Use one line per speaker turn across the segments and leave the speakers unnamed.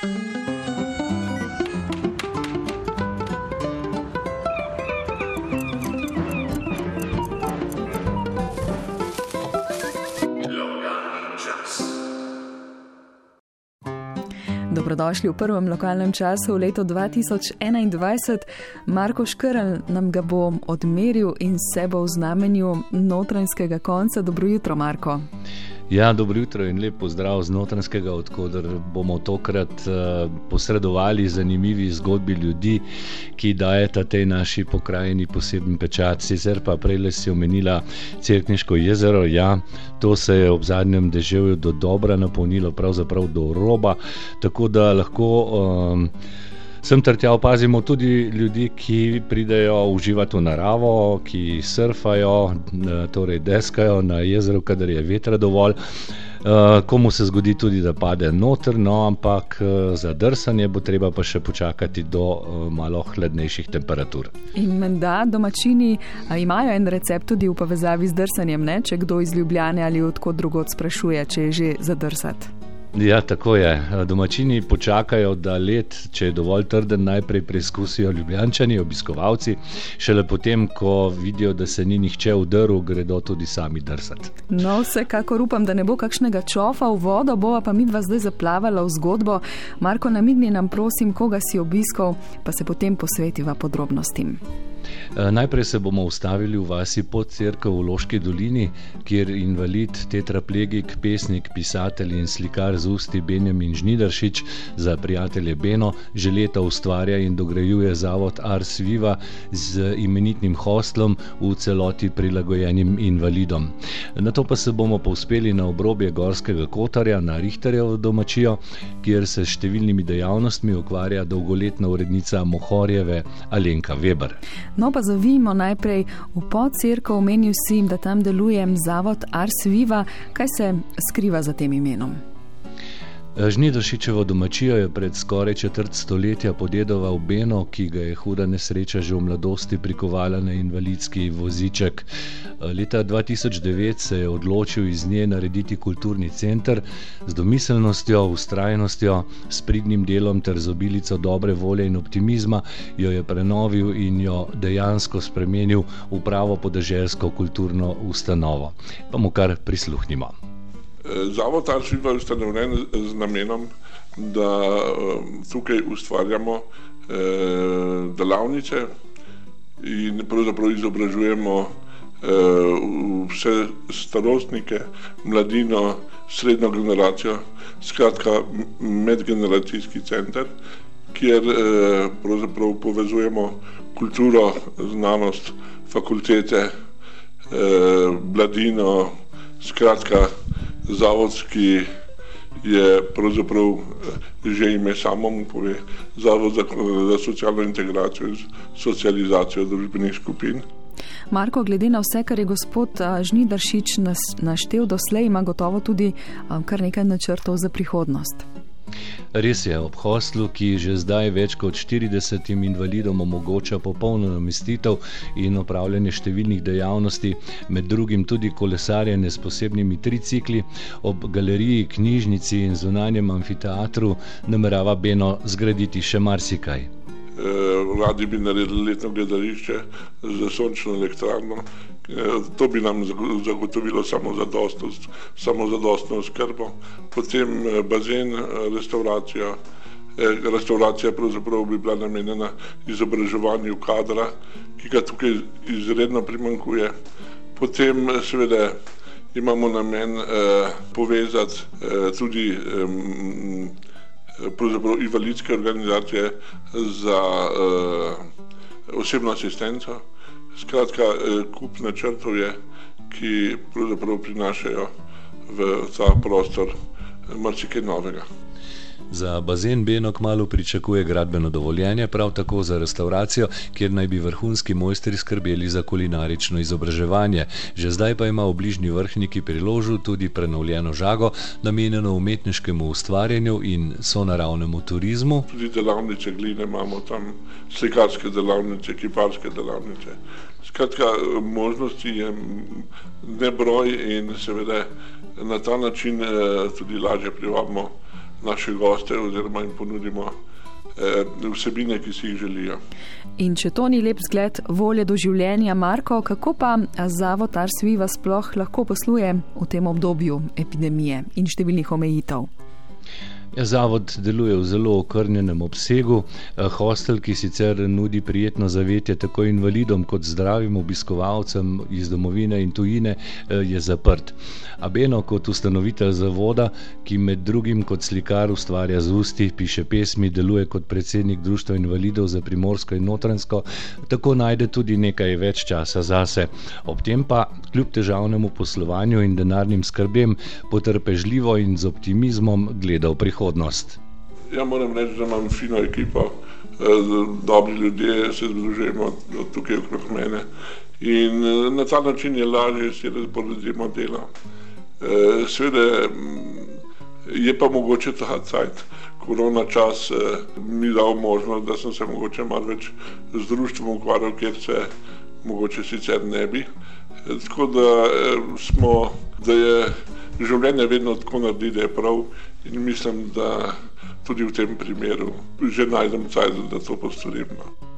Dobrodošli v prvem lokalnem času v letu 2021. Marko Škrl nam ga bo odmeril in se bo v znamenju notranjskega konca. Dobro jutro, Marko.
Ja, dobro jutro in lep pozdrav z notranjskega, odkuder bomo tokrat uh, posredovali zanimivi zgodbi ljudi, ki dajeta tej naši pokrajini poseben pečat. Sicer pa prej le si omenila Cerkniško jezero, ja, to se je ob zadnjem deževju do dobra napolnilo, pravzaprav do roba, tako da lahko. Um, Sem ter tja opazimo tudi ljudi, ki pridejo uživati v naravo, ki surfajo, eh, torej deskajo na jezeru, kadar je vetra dovolj. Uh, komu se zgodi tudi, da pade noter, no, ampak uh, za drsanje bo treba pa še počakati do uh, malo hladnejših temperatur.
In menda domačini imajo en recept tudi v povezavi z drsanjem, ne? če kdo iz Ljubljane ali odkot drugod sprašuje, če je že zadrsati.
Ja, tako je. Domačini počakajo, da let, če je dovolj trden, najprej preizkusijo ljubljančani, obiskovalci, šele potem, ko vidijo, da se ni nihče udrl, gredo tudi sami drsati.
No, vsekakor upam, da ne bo kakšnega čofa v vodo, bova pa mi dva zdaj zaplavala v zgodbo. Marko, namigni nam, prosim, koga si obiskal, pa se potem posvetiva podrobnostim.
Eh, najprej se bomo ustavili v vasi pod crkvo v Loški dolini, kjer invalid, tetraplegik, pesnik, pisatelj in slikar z usti Benjamin Žnidaršič za prijatelje Beno že leta ustvarja in dograjuje zavod Ars Viva z imenitnim hostlom v celoti prilagojenim invalidom. Na to pa se bomo povzpeli na obrobje Gorskega kotarja na Richterjevo domačijo, kjer se številnimi dejavnostmi ukvarja dolgoletna urednica Mohorjeve Alenka Weber.
No, pa zavijemo najprej v podcirko, omenil si, da tam deluje zavod Ars Viva. Kaj se skriva za tem imenom?
Žnidošičevo domačijo je pred skoraj četrt stoletja podedoval Beno, ki ga je huda nesreča že v mladosti prikovala na invalidski voziček. Leta 2009 se je odločil iz nje narediti kulturni center z domiselnostjo, ustrajnostjo, s pridnim delom ter z obilico dobre volje in optimizma jo je prenovil in jo dejansko spremenil v pravo podeželsko kulturno ustanovo. Pa mu kar prisluhnimo.
Zavod Aršiva je ustanovljen z namenom, da um, tukaj ustvarjamo eh, delavnice in pravzaprav izobražujemo eh, vse starostnike, mladino, srednjo generacijo, skratka medgeneracijski center, kjer eh, pravzaprav povezujemo kulturo, znanost, fakultete, mladino, skratka zavod, ki je pravzaprav eh, že ime samo mu pove, zavod za, za socialno integracijo in socializacijo družbenih skupin.
Marko, glede na vse, kar je gospod eh, Žnidaršič naštel doslej, ima gotovo tudi eh, kar nekaj načrtov za prihodnost.
Res je, ob hostlu, ki že zdaj več kot 40 invalidom omogoča popolno namestitev in opravljanje številnih dejavnosti, med drugim tudi kolesarjenje s posebnimi tricikli, ob galeriji, knjižnici in zunanjem amfiteatru namerava Beno zgraditi še marsikaj.
Eh, radi bi naredili letno gledališče za sončno elektrarno. Eh, to bi nam zagotovilo samo zadostnost, samo zadostno skrbo. Potem eh, bazen, restauracija. Restauracija pravzaprav bi bila namenjena izobraževanju kadra, ki ga tukaj izredno primankuje. Potem seveda imamo namen eh, povezati eh, tudi eh, pravzaprav invalidske organizacije za uh, osebno asistenco. Skratka, uh, kup načrtov je, ki pravzaprav prinašajo v ta prostor marsikaj novega.
Za bazen Benok malo pričakuje gradbeno dovoljenje, prav tako za restauracijo, kjer naj bi vrhunski mojstri skrbeli za kulinarično izobraževanje. Že zdaj pa ima v bližnji vrhniki priložil tudi prenovljeno žago, namenjeno umetniškemu ustvarjanju in sonaravnemu turizmu.
Tudi delavnice gline imamo tam, slikarske delavnice, kiparske delavnice. Skratka, možnosti je nebroj in seveda na ta način eh, tudi lažje privabimo naše goste oziroma jim ponudimo eh, vsebine, ki si jih želijo.
In če to ni lep zgled volje do življenja, Marko, kako pa Zavod Arsviva sploh lahko posluje v tem obdobju epidemije in številnih omejitev?
Ja, zavod deluje v zelo okrnjenem obsegu. Eh, hostel, ki sicer nudi prijetno zavetje tako invalidom kot zdravim obiskovalcem iz domovine in tujine, eh, je zaprt. Abeno kot ustanovitelj zavoda, ki med drugim kot slikar ustvarja z usti, piše pesmi, deluje kot predsednik Društva invalidov za primorsko in notransko, tako najde tudi nekaj več časa zase. Ob tem pa, kljub težavnemu poslovanju in denarnim skrbem, potrpežljivo in z optimizmom gleda v prihodnost prihodnost?
Ja, moram reči, da imam fino ekipo, eh, dobri ljudje se združujemo tukaj okrog mene in eh, na ta način je lažje si razporediti delo. Eh, Sveda mm, je pa mogoče ta cajt. Korona čas mi dal možnost, da sem se mogoče malo več z društvom ukvarjal, kjer se mogoče sicer ne bi. Tako da smo, da je življenje vedno tako naredi, da je prav in mislim, da tudi v tem primeru že najdem cajt, da to postorim.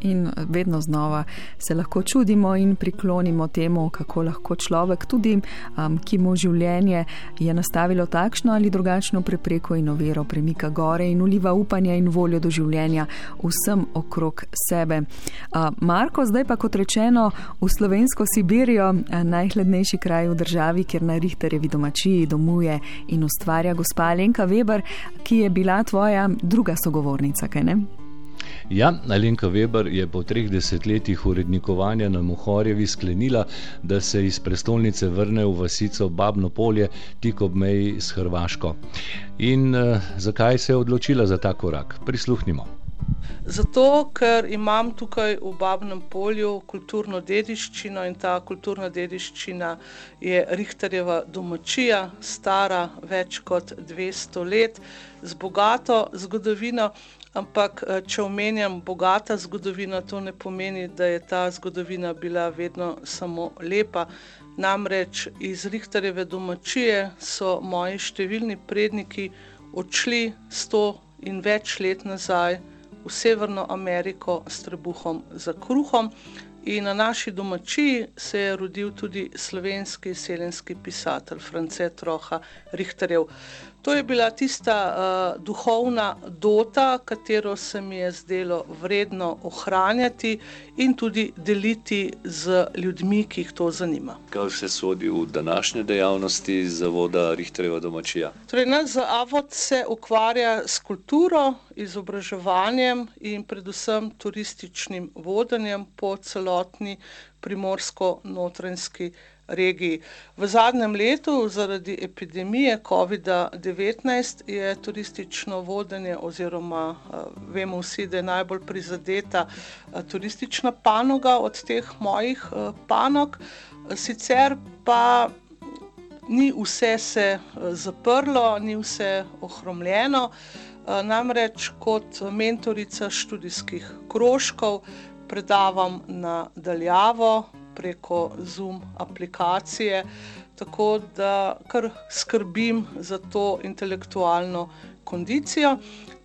In vedno znova se lahko čudimo in priklonimo temu, kako lahko človek, tudi um, ki mu življenje je nastavilo takšno ali drugačno prepreko in oviro, premika gore in uliva upanje in voljo do življenja vsem okrog sebe. Uh, Marko, zdaj pa kot rečeno v slovensko Sibirijo, uh, najhladnejši kraj v državi, kjer na Richterjevi domačiji domuje in ustvarja gospa Lenka Weber, ki je bila tvoja druga sogovornica, kaj ne?
Ja, Alenka Weber je po treh desetletjih urednikovanja na Muhorjevi sklenila, da se iz prestolnice vrne v vasico Babno polje, tik ob meji s Hrvaško. In uh, zakaj se je odločila za ta korak? Prisluhnimo.
Zato, ker imam tukaj v Babnem polju kulturno dediščino in ta kulturna dediščina je Richterjeva domačija, stara več kot 200 let, z bogato zgodovino. Ampak, eh, če omenjam bogata zgodovina, to ne pomeni, da je ta zgodovina bila vedno samo lepa. Namreč iz Richterjeve domačije so moji številni predniki odšli sto in več let nazaj v Severno Ameriko s trebuhom za kruhom. In na naši domačiji se je rodil tudi slovenski selenski pisatelj, France Troha Richterjev. To je bila tista uh, duhovna dota, katero se mi je zdelo vredno ohranjati in tudi deliti z ljudmi, ki jih to zanima.
Kaj se sodi v današnje dejavnosti zavoda Richterjeva domačija?
Torej, naš zavod se ukvarja s kulturo, izobraževanjem in predvsem turističnim vodenjem po celotni primorsko-notranjski regiji. V zadnjem letu zaradi epidemije COVID-19 je turistično vodenje oziroma vemo vsi, da je najbolj prizadeta turistična panoga od teh mojih panog. Sicer pa ni vse se zaprlo, ni vse ohromljeno. Namreč kot mentorica študijskih krožkov predavam na daljavo, preko Zoom aplikacije, tako da kar skrbim za to intelektualno kondicijo.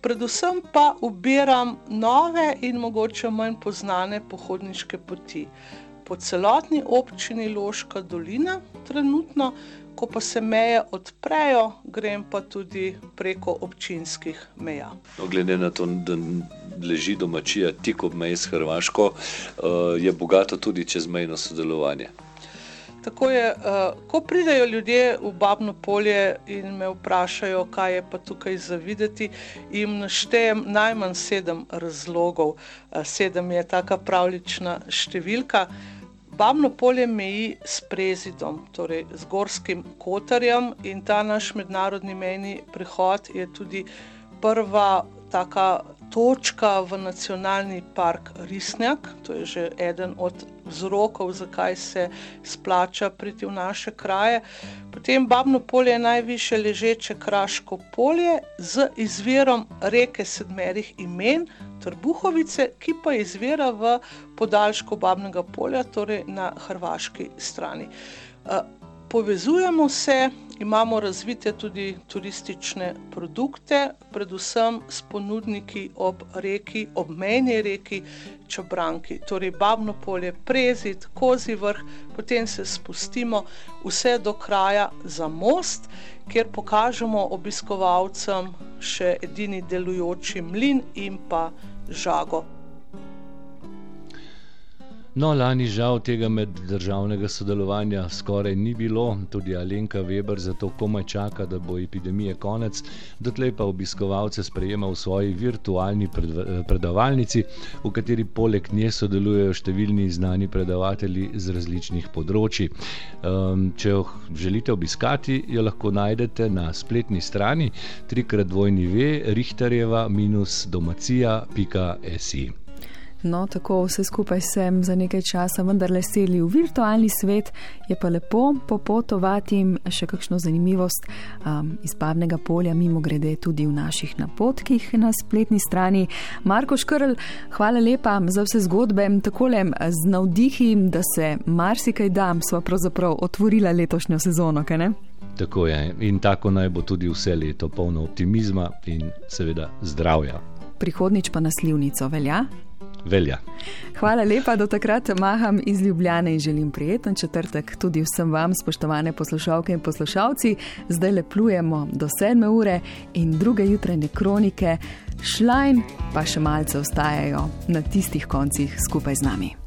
Predvsem pa ubiram nove in mogoče manj znane pohodniške poti. Po celotni občini Loška dolina, trenutno, ko pa se meje odprejo, grem pa tudi preko občinskih meja.
No, glede na to, da leži domačija tik ob meji s Hrvaško, eh, je bogato tudi čezmejno sodelovanje.
Tako je, uh, ko pridejo ljudje v Babno polje in me vprašajo, kaj je pa tukaj za videti, jim naštejem najmanj sedem razlogov. Uh, sedem je taka pravlična številka. Babno polje meji s prezidom, torej z Gorskim kotarjem in ta naš mednarodni mejni prehod je tudi prva taka točka v nacionalni park Risnjak, to je že eden od vzrokov, zakaj se splača priti v naše kraje. Potem Babno polje je najviše ležeče kraško polje z izvirom reke sedmerih imen, Trbuhovice, ki pa izvira v podaljšku Babnega polja, torej na hrvaški strani. Povezujemo se Imamo razvite tudi turistične produkte, predvsem s ponudniki ob reki, ob mejni reki Čobranki, torej Babno polje, Prezid, Kozi vrh, potem se spustimo vse do kraja za most, kjer pokažemo obiskovalcem še edini delujoči mlin in pa žago.
No, lani žal tega meddržavnega sodelovanja skoraj ni bilo, tudi Alenka Weber zato komaj čaka, da bo epidemije konec, dotlej pa obiskovalce sprejema v svoji virtualni predavalnici, v kateri poleg nje sodelujejo številni znani predavatelji z različnih področji. Um, če jo želite obiskati, jo lahko najdete na spletni strani trikratvojni.ve richterjeva-domacija.si.
No, tako vse skupaj sem za nekaj časa vendarle selil v virtualni svet, je pa lepo popotovati še kakšno zanimivost um, iz Pavnega polja, mimo grede tudi v naših napotkih na spletni strani. Marko Škrl, hvala lepa za vse zgodbe, tako le z navdihi, da se marsikaj da, sva pravzaprav otvorila letošnjo sezono, kaj ne?
Tako je in tako naj bo tudi vse leto, polno optimizma in seveda zdravja.
Prihodnič pa naslivnico velja
velja.
Hvala lepa, do takrat maham iz Ljubljane in želim prijeten četrtek tudi vsem vam, spoštovane poslušalke in poslušalci. Zdaj le plujemo do sedme ure in druge jutrajne kronike, šlajn pa še malce ostajajo na tistih koncih skupaj z nami.